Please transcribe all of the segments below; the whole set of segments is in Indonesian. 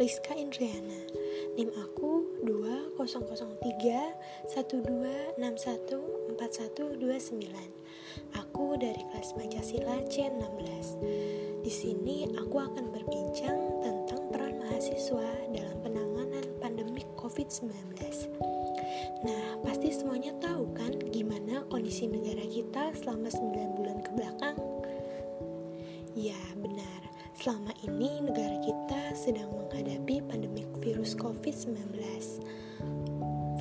Rizka Indriana. NIM aku 2003 12614129. Aku dari kelas Pancasila C16. Di sini aku akan berbincang tentang peran mahasiswa dalam penanganan pandemi COVID-19. Nah, pasti semuanya tahu kan gimana kondisi negara kita selama 9 bulan ke belakang? Ya, benar. Selama ini negara kita sedang menghadapi pandemi virus COVID-19.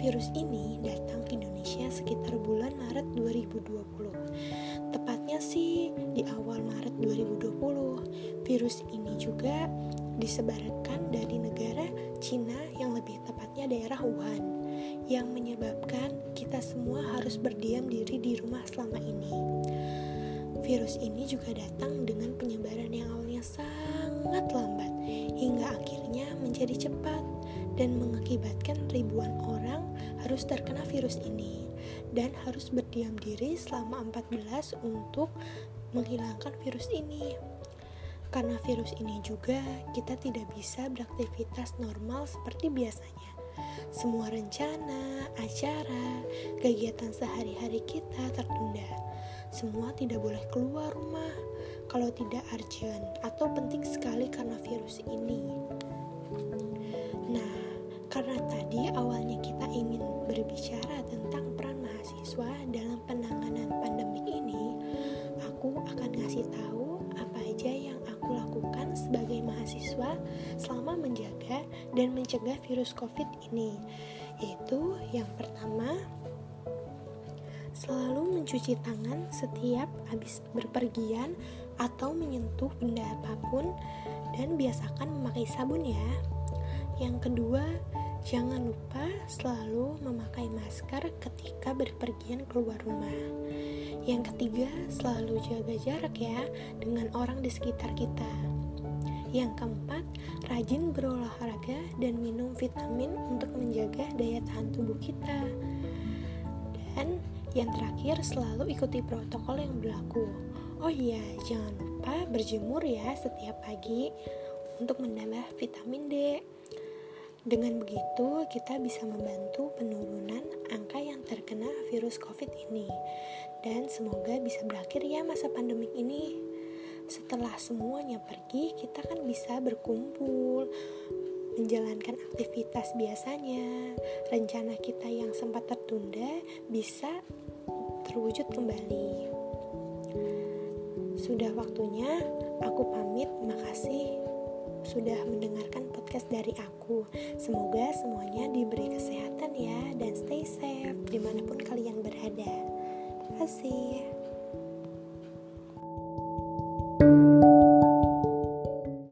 Virus ini datang ke Indonesia sekitar bulan Maret 2020. Tepatnya sih di awal Maret 2020. Virus ini juga disebarkan dari negara Cina yang lebih tepatnya daerah Wuhan yang menyebabkan kita semua harus berdiam diri di rumah. Virus ini juga datang dengan penyebaran yang awalnya sangat lambat hingga akhirnya menjadi cepat dan mengakibatkan ribuan orang harus terkena virus ini dan harus berdiam diri selama 14 untuk menghilangkan virus ini. Karena virus ini juga kita tidak bisa beraktivitas normal seperti biasanya. Semua rencana, acara, kegiatan sehari-hari kita tertunda semua tidak boleh keluar rumah kalau tidak urgent atau penting sekali karena virus ini. Nah, karena tadi awalnya kita ingin berbicara tentang peran mahasiswa mahasiswa selama menjaga dan mencegah virus COVID ini. Yaitu yang pertama, Selalu mencuci tangan setiap habis berpergian atau menyentuh benda apa pun dan biasakan memakai sabun ya. Yang kedua, jangan lupa selalu memakai masker ketika berpergian keluar rumah. Yang ketiga, selalu jaga jarak ya dengan orang di sekitar kita. Yang keempat, rajin berolahraga dan minum vitamin untuk menjaga daya tahan tubuh kita. Dan yang terakhir, selalu ikuti protokol yang berlaku. Oh iya, jangan lupa berjemur ya setiap pagi untuk menambah vitamin D. Dengan begitu, kita bisa membantu penurunan angka yang terkena virus COVID ini. Dan semoga bisa berakhir ya masa pandemik ini. Setelah semuanya pergi, kita kan bisa berkumpul, menjalankan aktivitas biasanya, rencana kita yang sempat tertunda bisa terwujud kembali. Sudah waktunya aku pamit. Makasih sudah mendengarkan podcast dari aku. Semoga semuanya diberi kesehatan ya dan stay safe di mana pun kalian berada. Terima kasih.